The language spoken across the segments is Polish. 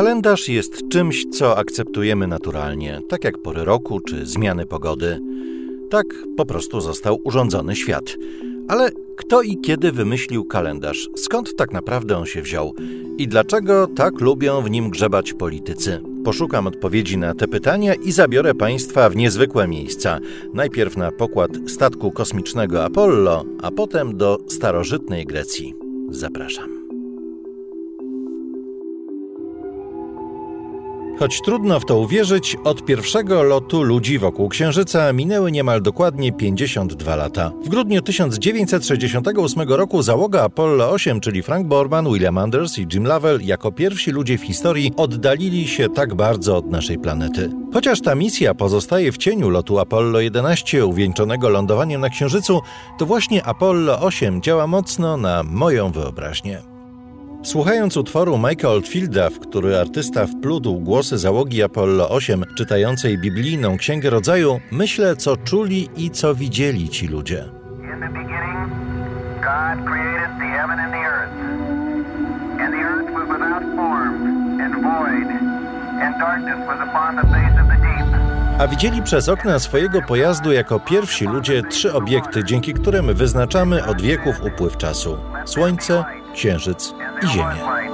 Kalendarz jest czymś, co akceptujemy naturalnie, tak jak pory roku czy zmiany pogody. Tak po prostu został urządzony świat. Ale kto i kiedy wymyślił kalendarz? Skąd tak naprawdę on się wziął? I dlaczego tak lubią w nim grzebać politycy? Poszukam odpowiedzi na te pytania i zabiorę Państwa w niezwykłe miejsca. Najpierw na pokład statku kosmicznego Apollo, a potem do starożytnej Grecji. Zapraszam. Choć trudno w to uwierzyć, od pierwszego lotu ludzi wokół Księżyca minęły niemal dokładnie 52 lata. W grudniu 1968 roku załoga Apollo 8, czyli Frank Borman, William Anders i Jim Lovell, jako pierwsi ludzie w historii oddalili się tak bardzo od naszej planety. Chociaż ta misja pozostaje w cieniu lotu Apollo 11, uwieńczonego lądowaniem na Księżycu, to właśnie Apollo 8 działa mocno na moją wyobraźnię. Słuchając utworu Mike'a Oldfielda, w który artysta wplótł głosy załogi Apollo 8, czytającej biblijną Księgę Rodzaju, myślę, co czuli i co widzieli ci ludzie. A widzieli przez okna swojego pojazdu jako pierwsi ludzie trzy obiekty, dzięki którym wyznaczamy od wieków upływ czasu: Słońce, Księżyc i Ziemię.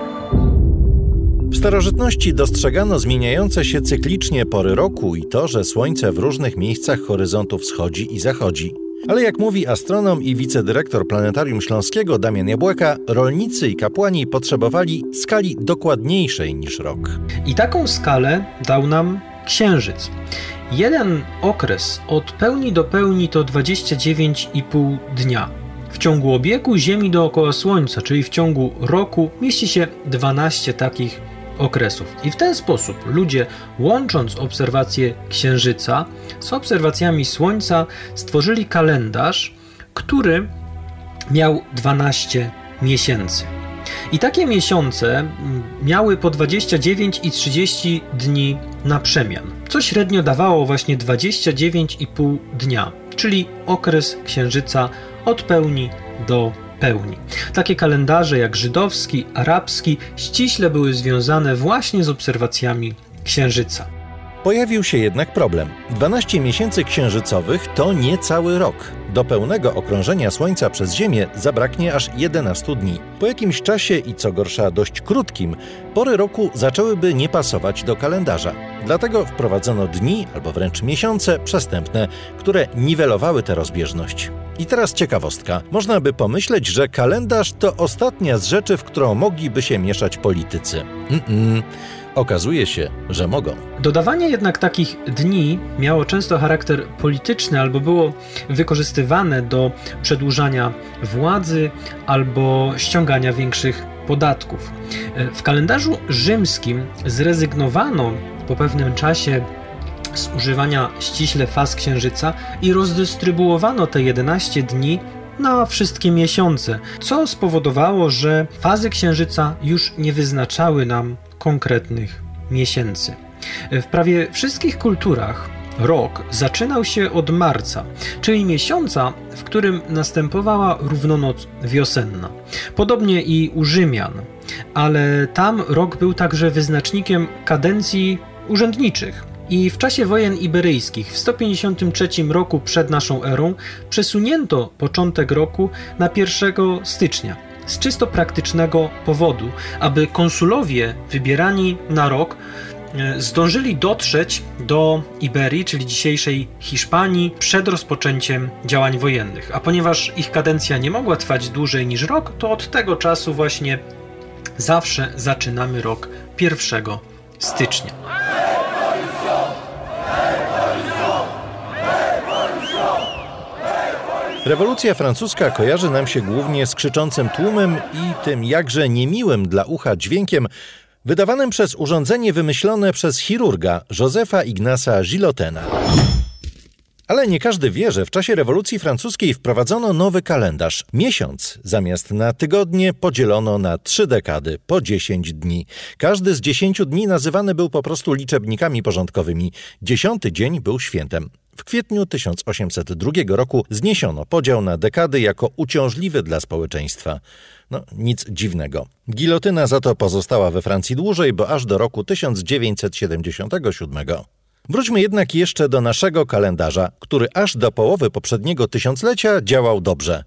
W starożytności dostrzegano zmieniające się cyklicznie pory roku i to, że Słońce w różnych miejscach horyzontu wschodzi i zachodzi. Ale jak mówi astronom i wicedyrektor Planetarium Śląskiego Damian Jabłeka, rolnicy i kapłani potrzebowali skali dokładniejszej niż rok. I taką skalę dał nam Księżyc. Jeden okres od pełni do pełni to 29,5 dnia. W ciągu obiegu Ziemi dookoła Słońca, czyli w ciągu roku, mieści się 12 takich okresów. I w ten sposób ludzie, łącząc obserwacje Księżyca z obserwacjami Słońca, stworzyli kalendarz, który miał 12 miesięcy. I takie miesiące miały po 29 i 30 dni na przemian, co średnio dawało właśnie 29,5 dnia, czyli okres księżyca od pełni do pełni. Takie kalendarze jak żydowski, arabski ściśle były związane właśnie z obserwacjami księżyca. Pojawił się jednak problem. 12 miesięcy księżycowych to nie cały rok. Do pełnego okrążenia Słońca przez Ziemię zabraknie aż 11 dni. Po jakimś czasie i co gorsza dość krótkim, pory roku zaczęłyby nie pasować do kalendarza. Dlatego wprowadzono dni albo wręcz miesiące przestępne, które niwelowały tę rozbieżność. I teraz ciekawostka. Można by pomyśleć, że kalendarz to ostatnia z rzeczy, w którą mogliby się mieszać politycy. Mm-mm. Okazuje się, że mogą. Dodawanie jednak takich dni miało często charakter polityczny albo było wykorzystywane do przedłużania władzy albo ściągania większych podatków. W kalendarzu rzymskim zrezygnowano po pewnym czasie z używania ściśle faz księżyca i rozdystrybuowano te 11 dni na wszystkie miesiące, co spowodowało, że fazy księżyca już nie wyznaczały nam konkretnych miesięcy. W prawie wszystkich kulturach rok zaczynał się od marca, czyli miesiąca, w którym następowała równonoc wiosenna. Podobnie i u Rzymian, ale tam rok był także wyznacznikiem kadencji urzędniczych. I w czasie wojen iberyjskich w 153 roku przed naszą erą przesunięto początek roku na 1 stycznia z czysto praktycznego powodu, aby konsulowie wybierani na rok e, zdążyli dotrzeć do Iberii, czyli dzisiejszej Hiszpanii, przed rozpoczęciem działań wojennych. A ponieważ ich kadencja nie mogła trwać dłużej niż rok, to od tego czasu właśnie zawsze zaczynamy rok 1 stycznia. Rewolucja francuska kojarzy nam się głównie z krzyczącym tłumem i tym jakże niemiłym dla ucha dźwiękiem wydawanym przez urządzenie wymyślone przez chirurga Józefa Ignasa Gilotena. Ale nie każdy wie, że w czasie rewolucji francuskiej wprowadzono nowy kalendarz. Miesiąc zamiast na tygodnie podzielono na trzy dekady, po 10 dni. Każdy z 10 dni nazywany był po prostu liczebnikami porządkowymi. Dziesiąty dzień był świętem. W kwietniu 1802 roku zniesiono podział na dekady jako uciążliwy dla społeczeństwa. No, nic dziwnego. Gilotyna za to pozostała we Francji dłużej, bo aż do roku 1977. Wróćmy jednak jeszcze do naszego kalendarza, który aż do połowy poprzedniego tysiąclecia działał dobrze.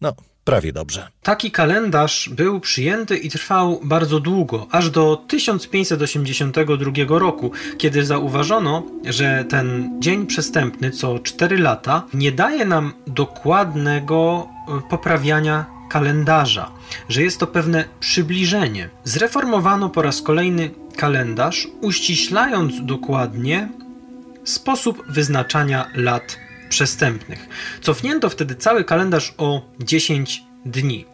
No, prawie dobrze. Taki kalendarz był przyjęty i trwał bardzo długo, aż do 1582 roku, kiedy zauważono, że ten dzień przestępny co 4 lata nie daje nam dokładnego e, poprawiania kalendarza, że jest to pewne przybliżenie. Zreformowano po raz kolejny kalendarz, uściślając dokładnie sposób wyznaczania lat przestępnych. Cofnięto wtedy cały kalendarz o 10 dni.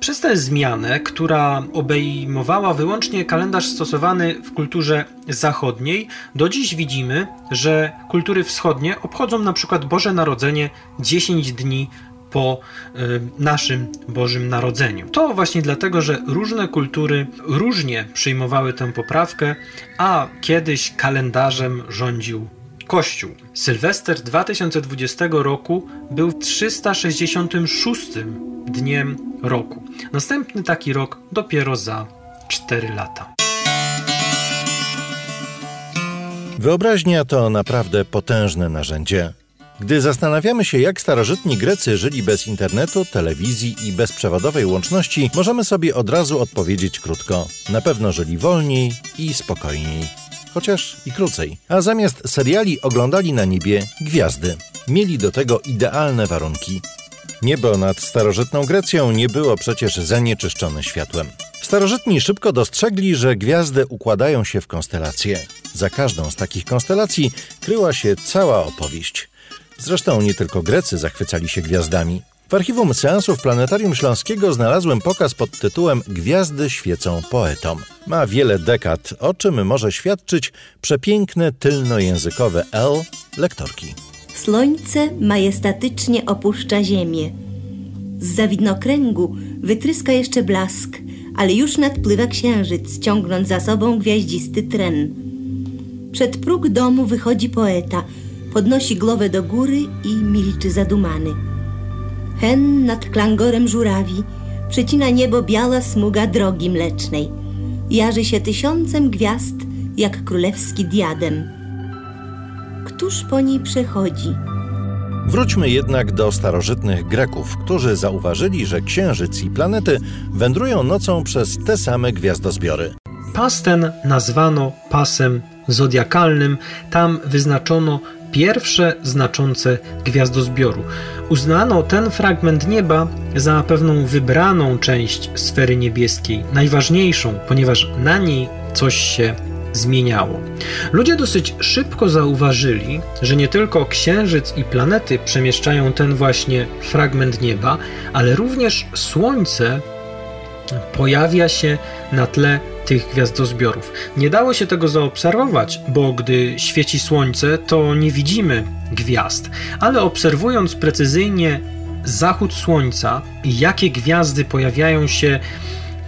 Przez tę zmianę, która obejmowała wyłącznie kalendarz stosowany w kulturze zachodniej, do dziś widzimy, że kultury wschodnie obchodzą na przykład Boże Narodzenie 10 dni po y, naszym Bożym Narodzeniu. To właśnie dlatego, że różne kultury różnie przyjmowały tę poprawkę, a kiedyś kalendarzem rządził Kościół. Sylwester 2020 roku był 366 dniem roku. Następny taki rok dopiero za 4 lata. Wyobraźnia to naprawdę potężne narzędzie. Gdy zastanawiamy się, jak starożytni Grecy żyli bez internetu, telewizji i bezprzewodowej łączności, możemy sobie od razu odpowiedzieć krótko: na pewno żyli wolniej i spokojniej chociaż i krócej. A zamiast seriali oglądali na niebie gwiazdy. Mieli do tego idealne warunki. Niebo nad starożytną Grecją nie było przecież zanieczyszczone światłem. Starożytni szybko dostrzegli, że gwiazdy układają się w konstelacje. Za każdą z takich konstelacji kryła się cała opowieść. Zresztą nie tylko Grecy zachwycali się gwiazdami. W archiwum seansów Planetarium Śląskiego znalazłem pokaz pod tytułem Gwiazdy świecą poetom. Ma wiele dekad, o czym może świadczyć przepiękne tylnojęzykowe L lektorki. Słońce majestatycznie opuszcza ziemię. Z zawidnokręgu wytryska jeszcze blask, ale już nadpływa księżyc, ciągnąc za sobą gwiaździsty tren. Przed próg domu wychodzi poeta, podnosi głowę do góry i milczy zadumany. Hen nad klangorem żurawi przecina niebo biała smuga drogi mlecznej. Jarzy się tysiącem gwiazd, jak królewski diadem. Któż po niej przechodzi? Wróćmy jednak do starożytnych Greków, którzy zauważyli, że księżyc i planety wędrują nocą przez te same gwiazdozbiory. Pas ten nazwano pasem zodiakalnym, tam wyznaczono pierwsze znaczące gwiazdozbioru. Uznano ten fragment nieba za pewną wybraną część sfery niebieskiej, najważniejszą, ponieważ na niej coś się zmieniało. Ludzie dosyć szybko zauważyli, że nie tylko księżyc i planety przemieszczają ten właśnie fragment nieba, ale również Słońce pojawia się na tle tych gwiazdozbiorów. Nie dało się tego zaobserwować, bo gdy świeci słońce, to nie widzimy gwiazd, ale obserwując precyzyjnie zachód słońca i jakie gwiazdy pojawiają się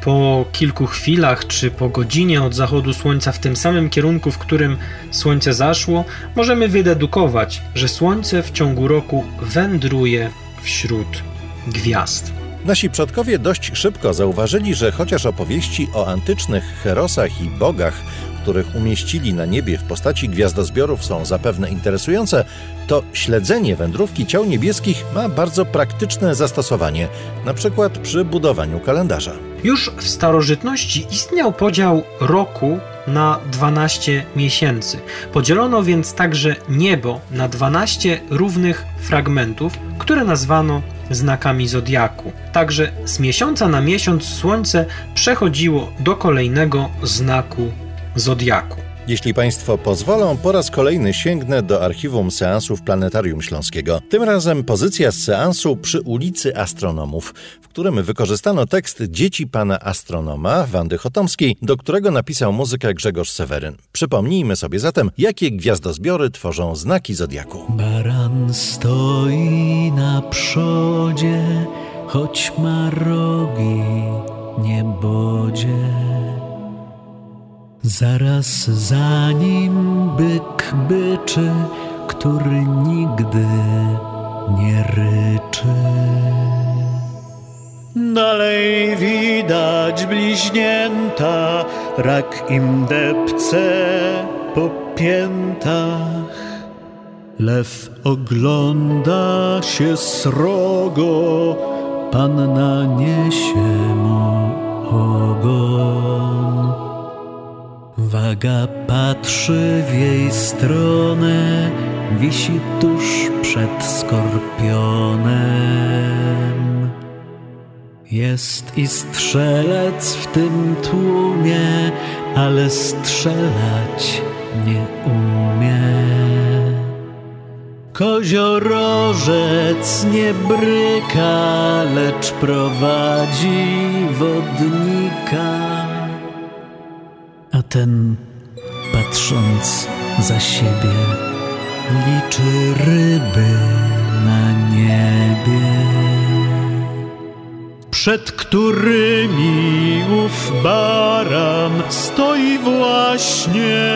po kilku chwilach czy po godzinie od zachodu słońca w tym samym kierunku, w którym słońce zaszło, możemy wydedukować, że słońce w ciągu roku wędruje wśród gwiazd. Nasi przodkowie dość szybko zauważyli, że chociaż opowieści o antycznych herosach i bogach, których umieścili na niebie w postaci gwiazdozbiorów są zapewne interesujące, to śledzenie wędrówki ciał niebieskich ma bardzo praktyczne zastosowanie, na przykład przy budowaniu kalendarza. Już w starożytności istniał podział roku na 12 miesięcy. Podzielono więc także niebo na 12 równych fragmentów, które nazwano znakami zodiaku. Także z miesiąca na miesiąc Słońce przechodziło do kolejnego znaku zodiaku. Jeśli Państwo pozwolą, po raz kolejny sięgnę do archiwum seansów Planetarium Śląskiego. Tym razem pozycja z seansu przy ulicy Astronomów, w którym wykorzystano tekst Dzieci Pana Astronoma Wandy Chotomskiej, do którego napisał muzykę Grzegorz Seweryn. Przypomnijmy sobie zatem, jakie gwiazdozbiory tworzą znaki Zodiaku. Baran stoi na przodzie, choć ma rogi niebodzie. Zaraz za nim byk byczy, który nigdy nie ryczy. Dalej widać bliźnięta, rak im depce po piętach. Lew ogląda się srogo, panna niesie mu ogon. Waga patrzy w jej stronę, wisi tuż przed skorpionem. Jest i strzelec w tym tłumie, ale strzelać nie umie. Koziorożec nie bryka, lecz prowadzi wodnika. Ten, patrząc za siebie, liczy ryby na niebie, przed którymi ów baran stoi właśnie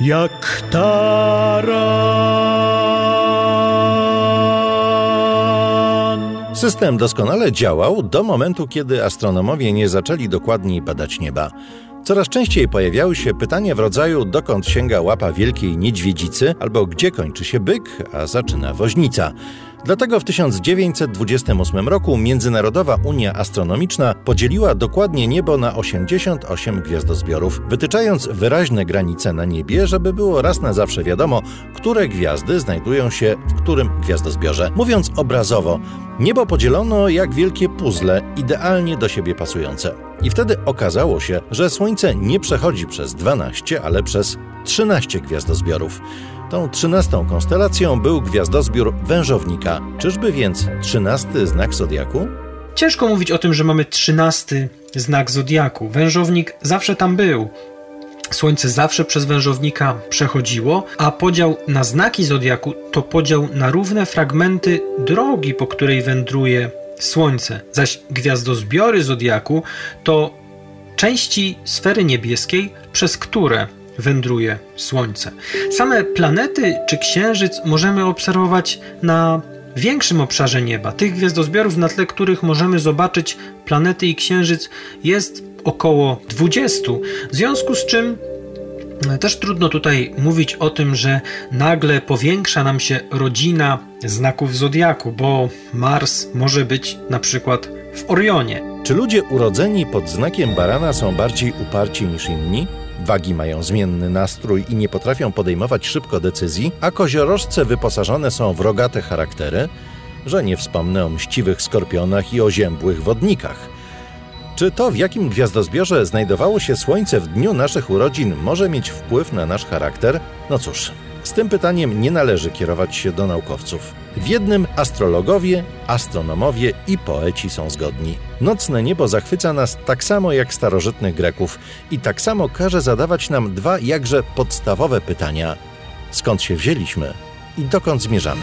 jak taran. System doskonale działał do momentu, kiedy astronomowie nie zaczęli dokładniej badać nieba. Coraz częściej pojawiały się pytania w rodzaju dokąd sięga łapa wielkiej niedźwiedzicy albo gdzie kończy się byk, a zaczyna woźnica. Dlatego w 1928 roku Międzynarodowa Unia Astronomiczna podzieliła dokładnie niebo na 88 gwiazdozbiorów, wytyczając wyraźne granice na niebie, żeby było raz na zawsze wiadomo, które gwiazdy znajdują się w którym gwiazdozbiorze. Mówiąc obrazowo, niebo podzielono jak wielkie puzzle, idealnie do siebie pasujące. I wtedy okazało się, że Słońce nie przechodzi przez 12, ale przez 13 gwiazdozbiorów. Tą trzynastą konstelacją był gwiazdozbiór wężownika. Czyżby więc trzynasty znak zodiaku? Ciężko mówić o tym, że mamy trzynasty znak zodiaku. Wężownik zawsze tam był. Słońce zawsze przez wężownika przechodziło, a podział na znaki zodiaku to podział na równe fragmenty drogi, po której wędruje Słońce. Zaś gwiazdozbiory zodiaku to części sfery niebieskiej, przez które wędruje Słońce. Same planety czy księżyc możemy obserwować na większym obszarze nieba. Tych gwiazdozbiorów, na tle których możemy zobaczyć planety i księżyc, jest około 20. W związku z czym e, też trudno tutaj mówić o tym, że nagle powiększa nam się rodzina znaków zodiaku, bo Mars może być na przykład w Orionie. Czy ludzie urodzeni pod znakiem barana są bardziej uparci niż inni? Wagi mają zmienny nastrój i nie potrafią podejmować szybko decyzji, a koziorożce wyposażone są w rogate charaktery, że nie wspomnę o mściwych skorpionach i oziębłych wodnikach. Czy to, w jakim gwiazdozbiorze znajdowało się Słońce w dniu naszych urodzin, może mieć wpływ na nasz charakter? No cóż, z tym pytaniem nie należy kierować się do naukowców. W jednym astrologowie, astronomowie i poeci są zgodni. Nocne niebo zachwyca nas tak samo jak starożytnych Greków i tak samo każe zadawać nam dwa jakże podstawowe pytania: skąd się wzięliśmy i dokąd zmierzamy?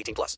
18 plus.